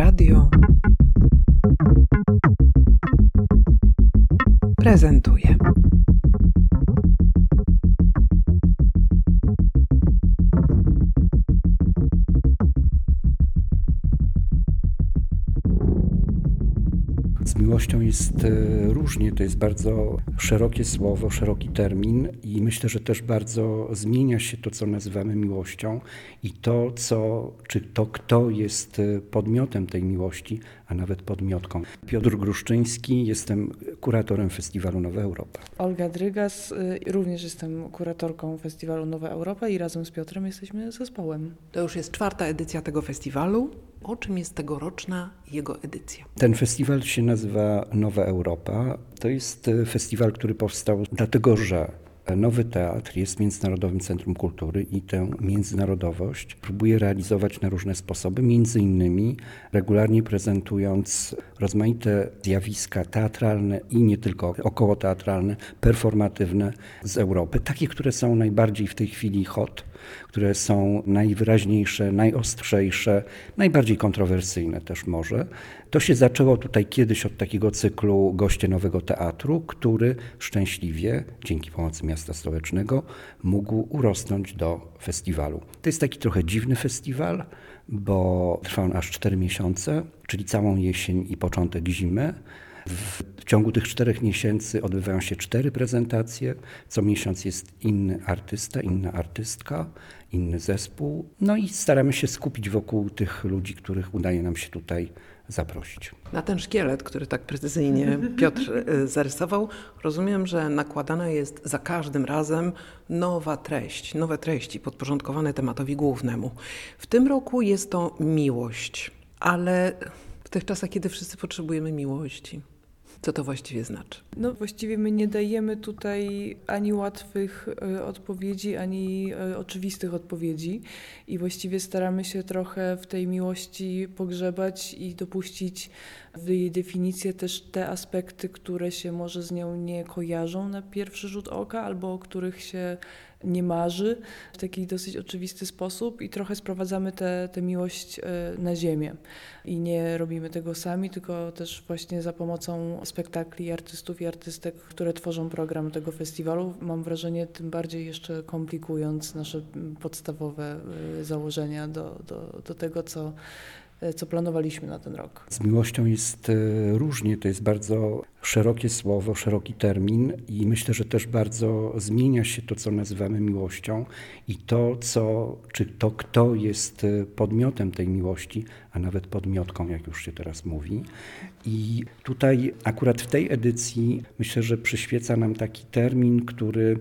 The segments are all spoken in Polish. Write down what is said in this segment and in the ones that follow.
Radio prezentuje. Miłością jest e, różnie, to jest bardzo szerokie słowo, szeroki termin i myślę, że też bardzo zmienia się to, co nazywamy miłością i to, co, czy to kto jest e, podmiotem tej miłości, a nawet podmiotką. Piotr Gruszczyński, jestem kuratorem festiwalu Nowa Europa. Olga Drygas, y, również jestem kuratorką festiwalu Nowa Europa i razem z Piotrem jesteśmy zespołem. To już jest czwarta edycja tego festiwalu. O czym jest tegoroczna jego edycja? Ten festiwal się nazywa Nowa Europa. To jest e, festiwal, który powstał dlatego, że Nowy Teatr jest Międzynarodowym Centrum Kultury i tę międzynarodowość próbuje realizować na różne sposoby, między innymi regularnie prezentując rozmaite zjawiska teatralne i nie tylko okołoteatralne, performatywne z Europy, takie, które są najbardziej w tej chwili hot, które są najwyraźniejsze, najostrzejsze, najbardziej kontrowersyjne też może. To się zaczęło tutaj kiedyś od takiego cyklu Goście Nowego Teatru, który szczęśliwie, dzięki pomocy miasta stołecznego, mógł urosnąć do festiwalu. To jest taki trochę dziwny festiwal, bo trwa on aż 4 miesiące, czyli całą jesień i początek zimy. W ciągu tych czterech miesięcy odbywają się cztery prezentacje. Co miesiąc jest inny artysta, inna artystka, inny zespół. No i staramy się skupić wokół tych ludzi, których udaje nam się tutaj zaprosić. Na ten szkielet, który tak precyzyjnie Piotr e, zarysował, rozumiem, że nakładana jest za każdym razem nowa treść, nowe treści podporządkowane tematowi głównemu. W tym roku jest to miłość, ale w tych czasach, kiedy wszyscy potrzebujemy miłości, co to właściwie znaczy? No właściwie my nie dajemy tutaj ani łatwych y, odpowiedzi, ani y, oczywistych odpowiedzi i właściwie staramy się trochę w tej miłości pogrzebać i dopuścić w jej definicję też te aspekty, które się może z nią nie kojarzą na pierwszy rzut oka albo o których się nie marzy w taki dosyć oczywisty sposób i trochę sprowadzamy tę miłość e, na ziemię. I nie robimy tego sami, tylko też właśnie za pomocą spektakli artystów i artystek, które tworzą program tego festiwalu. Mam wrażenie, tym bardziej jeszcze komplikując nasze podstawowe e, założenia do, do, do tego, co co planowaliśmy na ten rok. Z miłością jest e, różnie, to jest bardzo szerokie słowo, szeroki termin i myślę, że też bardzo zmienia się to, co nazywamy miłością i to, co, czy to kto jest e, podmiotem tej miłości, a nawet podmiotką, jak już się teraz mówi. I tutaj akurat w tej edycji myślę, że przyświeca nam taki termin, który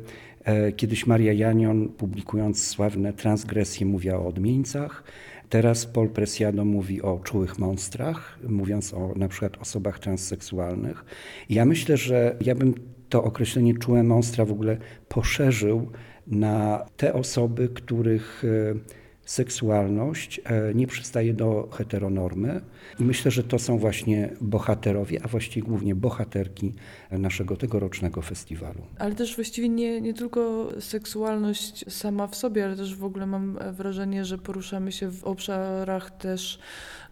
kiedyś Maria Janion, publikując sławne transgresje, mówiła o odmieńcach. Teraz Paul Presiado mówi o czułych monstrach, mówiąc o na przykład osobach transseksualnych. Ja myślę, że ja bym to określenie czułe monstra w ogóle poszerzył na te osoby, których e, seksualność e, nie przystaje do heteronormy. I myślę, że to są właśnie bohaterowie, a właściwie głównie bohaterki naszego tegorocznego festiwalu. Ale też właściwie nie, nie tylko seksualność sama w sobie, ale też w ogóle mam wrażenie, że poruszamy się w obszarach też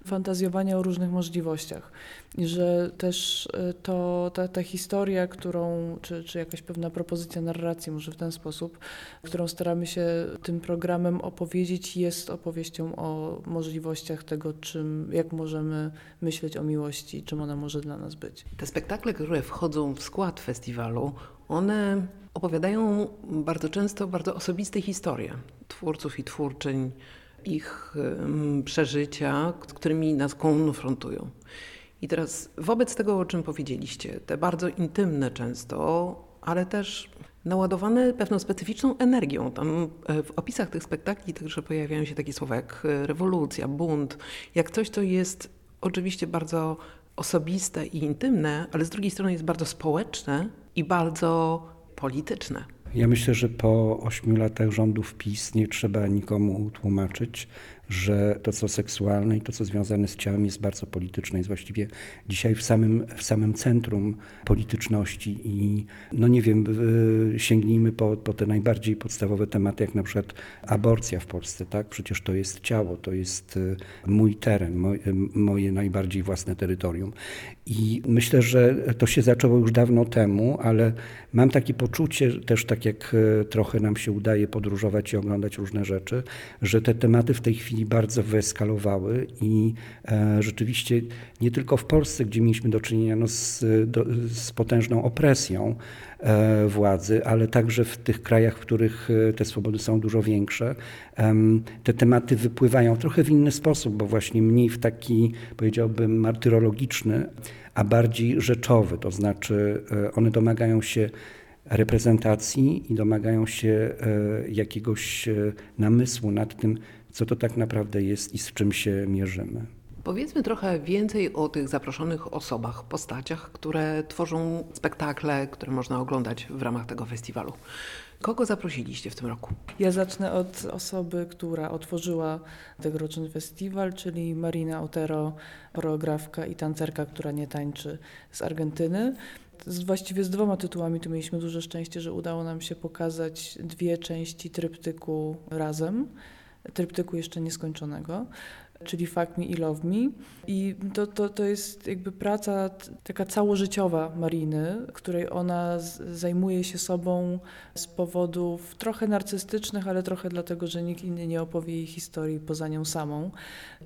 fantazjowania o różnych możliwościach. I że też e, to, ta, ta historia, którą, czy, czy jakaś pewna propozycja narracji, może w ten sposób, którą staramy się tym programem opowiedzieć, jest opowieścią o możliwościach tego, czym, jak możemy myśleć o miłości, czym ona może dla nas być. Te spektakle, które wchodzą w skład festiwalu, one opowiadają bardzo często bardzo osobiste historie twórców i twórczyń, ich przeżycia, którymi nas konfrontują. I teraz wobec tego, o czym powiedzieliście, te bardzo intymne często, ale też naładowane pewną specyficzną energią. Tam e, w opisach tych spektakli także pojawiają się takie słowa jak e, rewolucja, bunt, jak coś, co jest oczywiście bardzo osobiste i intymne, ale z drugiej strony jest bardzo społeczne i bardzo polityczne. Ja myślę, że po ośmiu latach rządów PiS nie trzeba nikomu tłumaczyć, że to, co seksualne i to, co związane z ciałem jest bardzo polityczne, jest właściwie dzisiaj w samym, w samym centrum polityczności i no nie wiem, sięgnijmy po, po te najbardziej podstawowe tematy, jak na przykład aborcja w Polsce, tak? Przecież to jest ciało, to jest y, mój teren, moje, moje najbardziej własne terytorium. I myślę, że to się zaczęło już dawno temu, ale mam takie poczucie, też tak jak y, trochę nam się udaje podróżować i oglądać różne rzeczy, że te tematy w tej chwili bardzo wyeskalowały i e, rzeczywiście nie tylko w Polsce, gdzie mieliśmy do czynienia no, z, do, z potężną opresją e, władzy, ale także w tych krajach, w których e, te swobody są dużo większe, te tematy wypływają trochę w inny sposób, bo właśnie mniej w taki, powiedziałbym, martyrologiczny, a bardziej rzeczowy, to znaczy one domagają się reprezentacji i domagają się jakiegoś namysłu nad tym, co to tak naprawdę jest i z czym się mierzymy. Powiedzmy trochę więcej o tych zaproszonych osobach, postaciach, które tworzą spektakle, które można oglądać w ramach tego festiwalu. Kogo zaprosiliście w tym roku? Ja zacznę od osoby, która otworzyła tegoroczny festiwal, czyli Marina Otero, choreografka i tancerka, która nie tańczy z Argentyny. Z, właściwie z dwoma tytułami tu mieliśmy duże szczęście, że udało nam się pokazać dwie części tryptyku razem tryptyku jeszcze nieskończonego czyli Fuck Me i Love Me. I to, to, to jest jakby praca taka całożyciowa Mariny, której ona zajmuje się sobą z powodów trochę narcystycznych, ale trochę dlatego, że nikt inny nie opowie jej historii poza nią samą.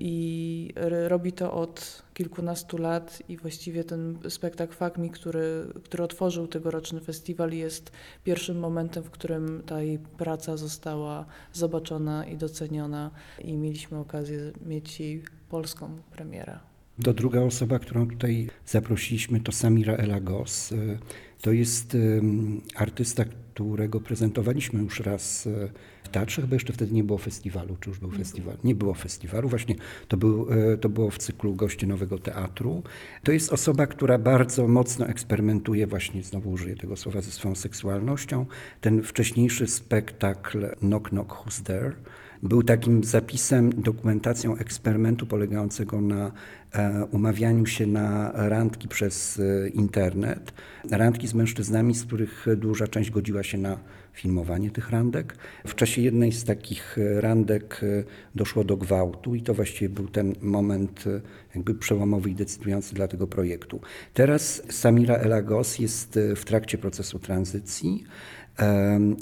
I robi to od kilkunastu lat i właściwie ten spektakl Fuck Me, który, który otworzył tegoroczny festiwal jest pierwszym momentem, w którym ta jej praca została zobaczona i doceniona i mieliśmy okazję mieć mieć polską premierę. Do druga osoba, którą tutaj zaprosiliśmy, to Samira Elagos. To jest artysta, którego prezentowaliśmy już raz e, w teatrze, chyba jeszcze wtedy nie było festiwalu, czy już był festiwal? Nie było festiwalu, właśnie to, był, e, to było w cyklu Goście Nowego Teatru. To jest osoba, która bardzo mocno eksperymentuje, właśnie znowu użyję tego słowa, ze swoją seksualnością. Ten wcześniejszy spektakl Knock Knock Who's There był takim zapisem, dokumentacją eksperymentu polegającego na e, umawianiu się na randki przez e, internet. Randki z mężczyznami, z których duża część godziła się na filmowanie tych randek. W czasie jednej z takich randek e, doszło do gwałtu i to właściwie był ten moment jakby przełomowy i decydujący dla tego projektu. Teraz Samira Elagos jest w trakcie procesu tranzycji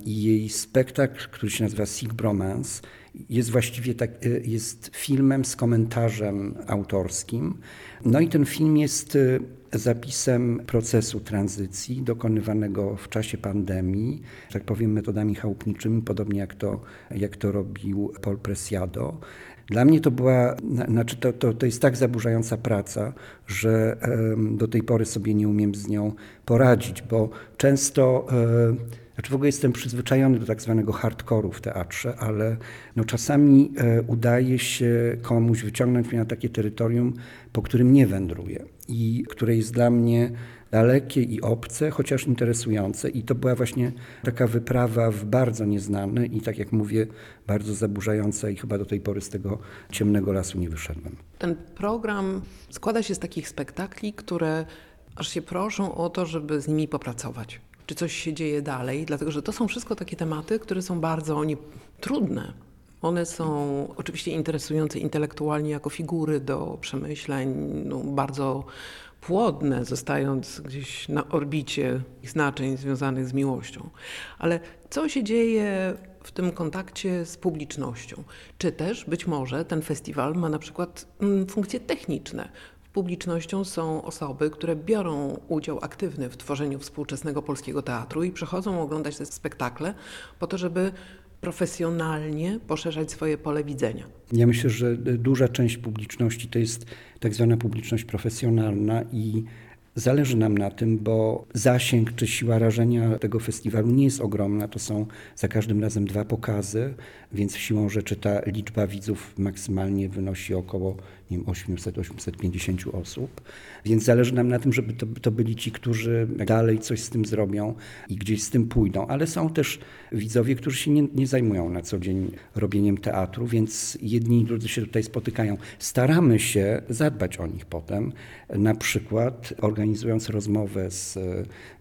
i jej spektakl, który się nazywa Sick Bromance, jest właściwie tak, y, jest filmem z komentarzem autorskim. No i ten film jest y, zapisem procesu tranzycji dokonywanego w czasie pandemii, tak powiem metodami chałupniczymi, podobnie jak to, jak to robił Paul Presiado. Dla mnie to była, znaczy to, to, to jest tak zaburzająca praca, że do tej pory sobie nie umiem z nią poradzić, bo często znaczy w ogóle jestem przyzwyczajony do tak zwanego hardkoru w teatrze, ale no czasami e, udaje się komuś wyciągnąć mnie na takie terytorium, po którym nie wędruję i które jest dla mnie dalekie i obce, chociaż interesujące. I to była właśnie taka wyprawa w bardzo nieznane i tak jak mówię, bardzo zaburzająca i chyba do tej pory z tego ciemnego lasu nie wyszedłem. Ten program składa się z takich spektakli, które aż się proszą o to, żeby z nimi popracować czy coś się dzieje dalej, dlatego że to są wszystko takie tematy, które są bardzo nie, trudne. One są oczywiście interesujące intelektualnie jako figury do przemyśleń, no, bardzo płodne, zostając gdzieś na orbicie znaczeń związanych z miłością. Ale co się dzieje w tym kontakcie z publicznością? Czy też być może ten festiwal ma na przykład mm, funkcje techniczne, publicznością są osoby, które biorą udział aktywny w tworzeniu współczesnego polskiego teatru i przychodzą oglądać te spektakle po to, żeby profesjonalnie poszerzać swoje pole widzenia. Ja myślę, że duża część publiczności to jest tak zwana publiczność profesjonalna i Zależy nam na tym, bo zasięg czy siła rażenia tego festiwalu nie jest ogromna. To są za każdym razem dwa pokazy. Więc siłą rzeczy ta liczba widzów maksymalnie wynosi około nie wiem, 800-850 osób. Więc zależy nam na tym, żeby to, to byli ci, którzy dalej coś z tym zrobią i gdzieś z tym pójdą. Ale są też widzowie, którzy się nie, nie zajmują na co dzień robieniem teatru, więc jedni i drudzy się tutaj spotykają. Staramy się zadbać o nich potem, na przykład organizując rozmowę z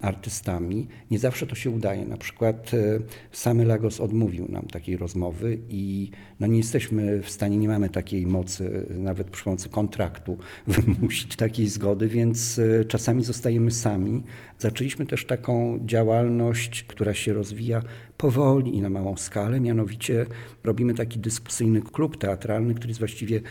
artystami. Nie zawsze to się udaje. Na przykład e, Samy Lagos odmówił nam takiej rozmowy i no nie jesteśmy w stanie, nie mamy takiej mocy nawet przy pomocy kontraktu wymusić takiej zgody, więc e, czasami zostajemy sami. Zaczęliśmy też taką działalność, która się rozwija powoli i na małą skalę, mianowicie robimy taki dyskusyjny klub teatralny, który jest właściwie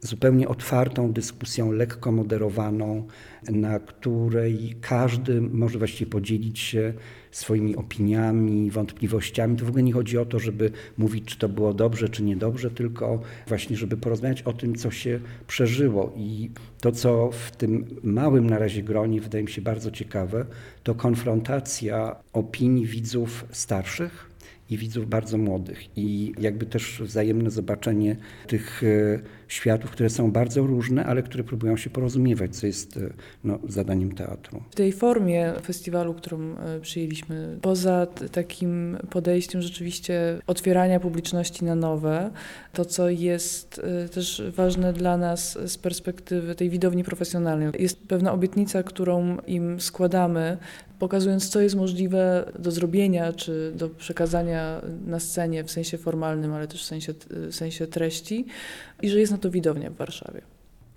zupełnie otwartą dyskusją, lekko moderowaną, na której każdy może właściwie podzielić się swoimi opiniami, wątpliwościami. To w ogóle nie chodzi o to, żeby mówić, czy to było dobrze, czy niedobrze, tylko właśnie, żeby porozmawiać o tym, co się przeżyło. I to, co w tym małym na razie gronie wydaje mi się bardzo ciekawe, to konfrontacja opinii widzów starszych i widzów bardzo młodych. I jakby też wzajemne zobaczenie tych e, światów, które są bardzo różne, ale które próbują się porozumiewać, co jest e, no, zadaniem teatru. W tej formie festiwalu, którą e, przyjęliśmy, poza takim podejściem rzeczywiście otwierania publiczności na nowe, to co jest też ważne dla nas z perspektywy tej widowni profesjonalnej, jest pewna obietnica, którą im składamy, pokazując, co jest możliwe do zrobienia czy do przekazania na scenie w sensie formalnym, ale też w sensie, w sensie treści i że jest na to widownia w Warszawie.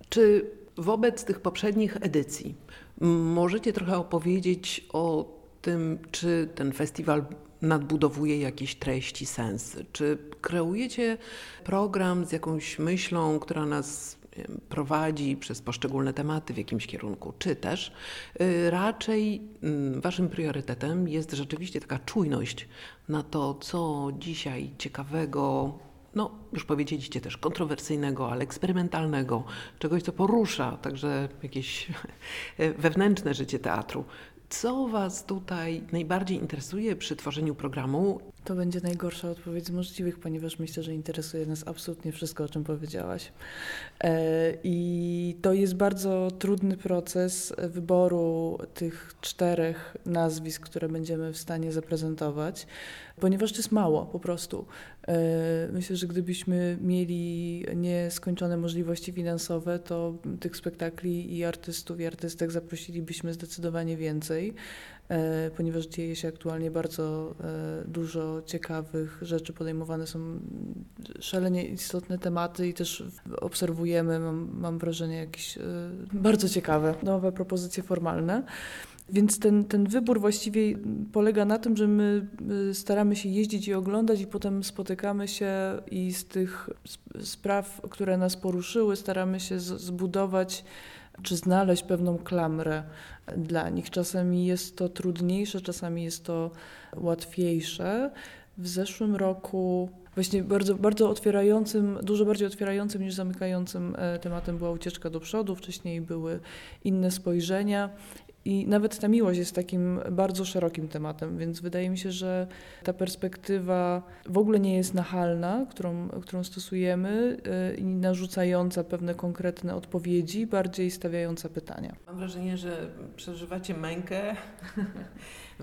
Czy wobec tych poprzednich edycji możecie trochę opowiedzieć o tym, czy ten festiwal nadbudowuje jakieś treści, sensy? Czy kreujecie program z jakąś myślą, która nas prowadzi przez poszczególne tematy w jakimś kierunku, czy też y, raczej mm, waszym priorytetem jest rzeczywiście taka czujność na to, co dzisiaj ciekawego, no już powiedzieliście też kontrowersyjnego, ale eksperymentalnego, czegoś, co porusza także jakieś wewnętrzne życie teatru. Co Was tutaj najbardziej interesuje przy tworzeniu programu? To będzie najgorsza odpowiedź z możliwych, ponieważ myślę, że interesuje nas absolutnie wszystko, o czym powiedziałaś. E, I to jest bardzo trudny proces wyboru tych czterech nazwisk, które będziemy w stanie zaprezentować, ponieważ to jest mało po prostu. E, myślę, że gdybyśmy mieli nieskończone możliwości finansowe, to tych spektakli i artystów i artystek zaprosilibyśmy zdecydowanie więcej. E, ponieważ dzieje się aktualnie bardzo e, dużo ciekawych rzeczy, podejmowane są szalenie istotne tematy i też obserwujemy, mam, mam wrażenie, jakieś e, bardzo ciekawe nowe propozycje formalne. Więc ten, ten wybór właściwie polega na tym, że my staramy się jeździć i oglądać, i potem spotykamy się i z tych spraw, które nas poruszyły, staramy się zbudować czy znaleźć pewną klamrę dla nich. Czasami jest to trudniejsze, czasami jest to łatwiejsze. W zeszłym roku właśnie bardzo, bardzo otwierającym, dużo bardziej otwierającym niż zamykającym e, tematem była ucieczka do przodu. Wcześniej były inne spojrzenia i nawet ta miłość jest takim bardzo szerokim tematem, więc wydaje mi się, że ta perspektywa w ogóle nie jest nachalna, którą, którą stosujemy y, i narzucająca pewne konkretne odpowiedzi, bardziej stawiająca pytania. Mam wrażenie, że przeżywacie mękę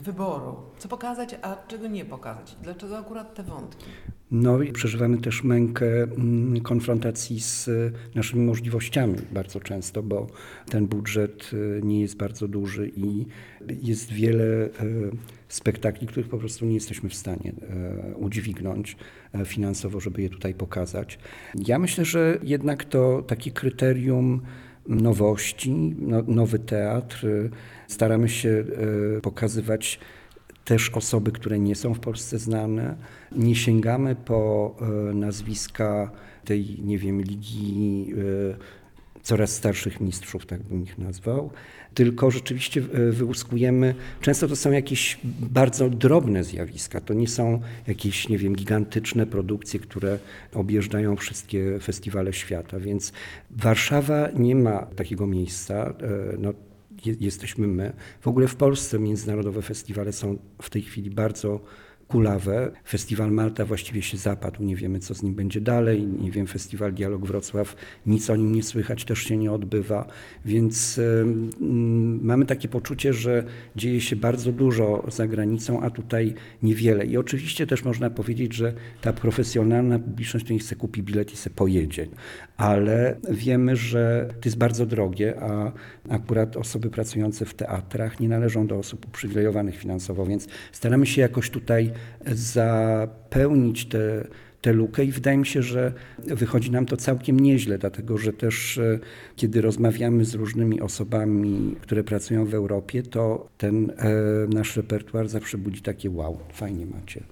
wyboru. Co pokazać, a czego nie pokazać? Dlaczego akurat te wątki? No i przeżywamy też mękę mm, konfrontacji z e, naszymi możliwościami bardzo często, bo ten budżet e, nie jest bardzo duży i jest wiele e, spektakli, których po prostu nie jesteśmy w stanie udźwignąć finansowo, żeby je tutaj pokazać. Ja myślę, że jednak to takie kryterium nowości, no, nowy teatr, staramy się pokazywać też osoby, które nie są w Polsce znane. Nie sięgamy po e, nazwiska tej, nie wiem, ligi e, coraz starszych mistrzów, tak bym ich nazwał, tylko rzeczywiście e, wyłuskujemy, często to są jakieś bardzo drobne zjawiska, to nie są jakieś, nie wiem, gigantyczne produkcje, które objeżdżają wszystkie festiwale świata, więc Warszawa nie ma takiego miejsca, no, jesteśmy my. W ogóle w Polsce międzynarodowe festiwale są w tej chwili bardzo kulawe. Festiwal Malta właściwie się zapadł, nie wiemy co z nim będzie dalej, nie wiem, Festiwal Dialog Wrocław, nic o nim nie słychać, też się nie odbywa, więc mamy takie poczucie, że dzieje się bardzo dużo za granicą, a tutaj niewiele. I oczywiście też można powiedzieć, że ta profesjonalna publiczność to nie chce kupi bilet i se pojedzie, ale wiemy, że to jest bardzo drogie, a akurat osoby pracujące w teatrach nie należą do osób uprzywilejowanych finansowo, więc staramy się jakoś tutaj zapełnić te tę lukę i wydaje mi się, że wychodzi nam to całkiem nieźle, dlatego że też e, kiedy rozmawiamy z różnymi osobami, które pracują w Europie, to ten e, nasz repertuar zawsze budzi takie wow, fajnie macie.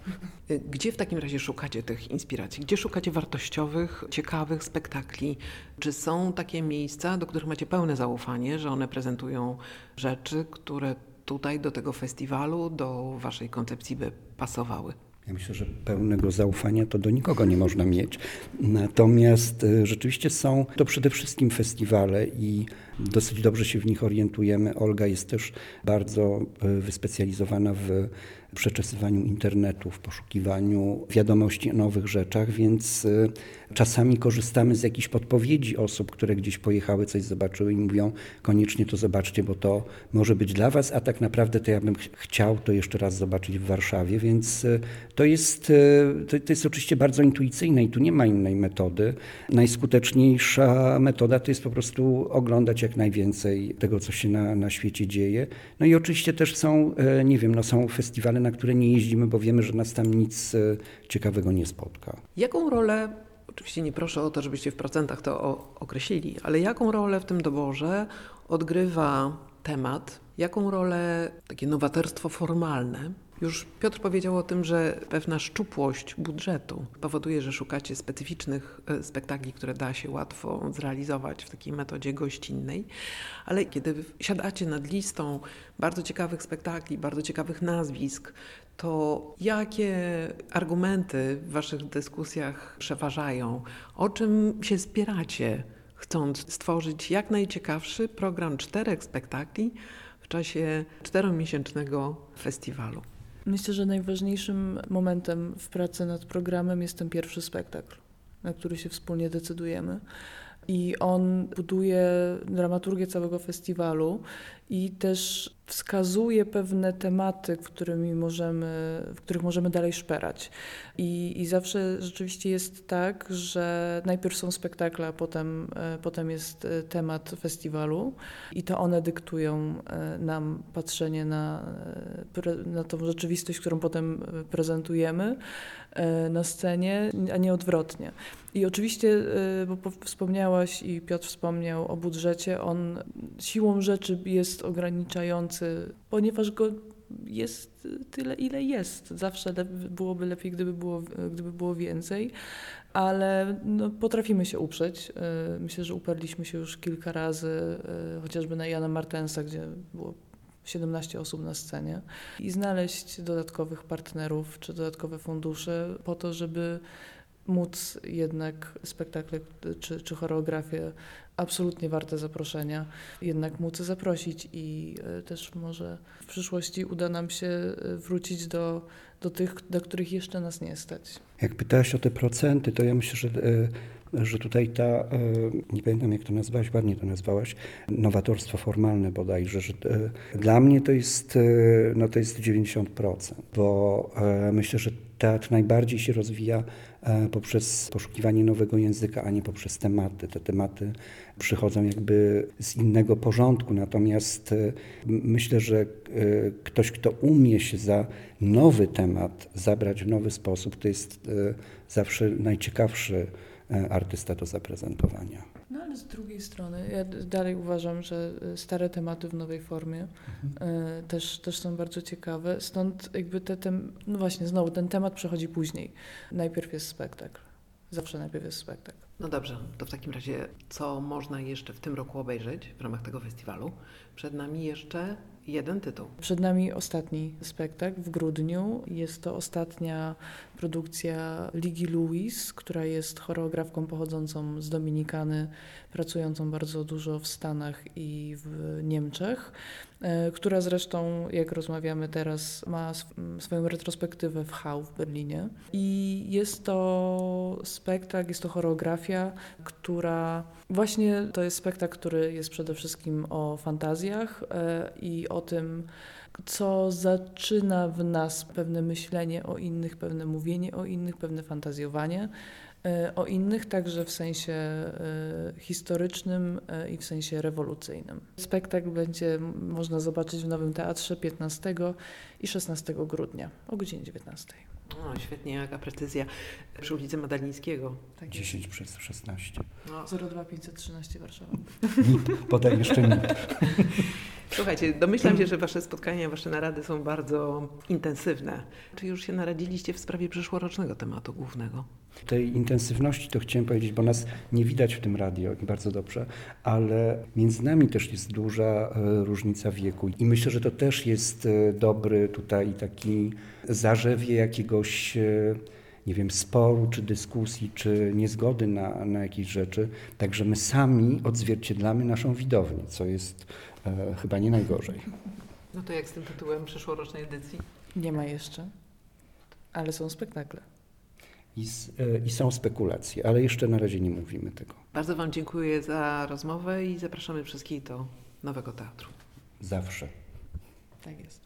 Gdzie w takim razie szukacie tych inspiracji? Gdzie szukacie wartościowych, ciekawych spektakli? Czy są takie miejsca, do których macie pełne zaufanie, że one prezentują rzeczy, które tutaj do tego festiwalu, do waszej koncepcji by pasowały? Ja myślę, że pełnego zaufania to do nikogo nie można mieć. Natomiast e, rzeczywiście są to przede wszystkim festiwale i dosyć dobrze się w nich orientujemy. Olga jest też bardzo e, wyspecjalizowana w przeczesywaniu internetu, w poszukiwaniu wiadomości o nowych rzeczach, więc y, czasami korzystamy z jakichś podpowiedzi osób, które gdzieś pojechały, coś zobaczyły i mówią, koniecznie to zobaczcie, bo to może być dla Was, a tak naprawdę to ja bym chciał to jeszcze raz zobaczyć w Warszawie, więc y, to jest, to, to jest oczywiście bardzo intuicyjne i tu nie ma innej metody. Najskuteczniejsza metoda to jest po prostu oglądać jak najwięcej tego, co się na, na świecie dzieje. No i oczywiście też są, nie wiem, no są festiwale na które nie jeździmy, bo wiemy, że nas tam nic e, ciekawego nie spotka. Jaką rolę, oczywiście nie proszę o to, żebyście w procentach to określili, ale jaką rolę w tym doborze odgrywa temat, jaką rolę takie nowatorstwo formalne już Piotr powiedział o tym, że pewna szczupłość budżetu powoduje, że szukacie specyficznych e, spektakli, które da się łatwo zrealizować w takiej metodzie gościnnej, ale kiedy siadacie nad listą bardzo ciekawych spektakli, bardzo ciekawych nazwisk, to jakie argumenty w Waszych dyskusjach przeważają? O czym się spieracie, chcąc stworzyć jak najciekawszy program czterech spektakli w czasie czteromiesięcznego festiwalu? Myślę, że najważniejszym momentem w pracy nad programem jest ten pierwszy spektakl, na który się wspólnie decydujemy. I on buduje dramaturgię całego festiwalu i też wskazuje pewne tematy, którymi możemy, w których możemy dalej szperać. I, I zawsze rzeczywiście jest tak, że najpierw są spektakle, a potem, e, potem jest e, temat festiwalu i to one dyktują e, nam patrzenie na, na tą rzeczywistość, którą potem prezentujemy na scenie, a nie odwrotnie. I oczywiście, bo wspomniałaś i Piotr wspomniał o budżecie, on siłą rzeczy jest ograniczający, ponieważ go jest tyle, ile jest. Zawsze byłoby lepiej, gdyby było, gdyby było więcej, ale no, potrafimy się uprzeć. Y, myślę, że uparliśmy się już kilka razy, chociażby na Jana Martensa, gdzie było 17 osób na scenie i znaleźć dodatkowych partnerów czy dodatkowe fundusze po to, żeby móc jednak spektakle czy, czy choreografię absolutnie warte zaproszenia, jednak móc zaprosić i e, też może w przyszłości uda nam się e, wrócić do, do tych, do których jeszcze nas nie stać. Jak pytałaś o te procenty, to ja myślę, że e, że tutaj ta, nie pamiętam jak to nazwałaś, ładnie to nazwałaś, nowatorstwo formalne bodajże, że dla mnie to jest, no to jest 90%, bo myślę, że teatr najbardziej się rozwija E, poprzez poszukiwanie nowego języka, a nie poprzez tematy. Te tematy przychodzą jakby z innego porządku, natomiast e, myślę, że e, ktoś, kto umie się za nowy temat zabrać w nowy sposób, to jest zawsze najciekawszy artysta do zaprezentowania. No ale z drugiej strony, ja dalej uważam, że y, stare tematy w nowej formie mhm. też, też są bardzo ciekawe. Stąd jakby te, tem, no właśnie, znowu ten temat przechodzi później. Najpierw jest spektakl. Zawsze najpierw jest spektakl. No dobrze, to w takim razie co można jeszcze w tym roku obejrzeć w ramach tego festiwalu? Przed nami jeszcze jeden tytuł. Przed nami ostatni spektakl w grudniu. Jest to ostatnia produkcja Ligi Louis, która jest choreografką pochodzącą z Dominikany, pracującą bardzo dużo w Stanach i w Niemczech, która zresztą, jak rozmawiamy teraz, ma sw- swoją retrospektywę w Hau w Berlinie. I jest to spektakl, jest to choreografia, która właśnie to jest spektakl, który jest przede wszystkim o fantazjach e, i o tym, co zaczyna w nas pewne myślenie o innych, pewne mówienie o innych, pewne fantazjowanie e, o innych, także w sensie e, historycznym e, i w sensie rewolucyjnym. Spektakl będzie można zobaczyć w Nowym Teatrze 15 i 16 grudnia o godzinie 19. O, świetnie, jaka precyzja. Przy ulicy Madalińskiego. Tak 10 przez 16. No, 02 513 Warszawa. Podaj jeszcze NIP. Słuchajcie, domyślam się, że Wasze spotkania, Wasze narady są bardzo intensywne. Czy już się naradziliście w sprawie przyszłorocznego tematu głównego? Tej intensywności to chciałem powiedzieć, bo nas nie widać w tym radio i bardzo dobrze, ale między nami też jest duża e, różnica wieku i myślę, że to też jest e, dobry tutaj taki zarzewie jakiegoś, e, nie wiem, sporu czy dyskusji, czy niezgody na, na jakieś rzeczy. Także my sami odzwierciedlamy naszą widownię, co jest chyba nie najgorzej. No to jak z tym tytułem przyszłorocznej edycji? Nie ma jeszcze, ale są spektakle. I, s- e, I są spekulacje, ale jeszcze na razie nie mówimy tego. Bardzo Wam dziękuję za rozmowę i zapraszamy wszystkich do Nowego Teatru. Zawsze. Tak jest.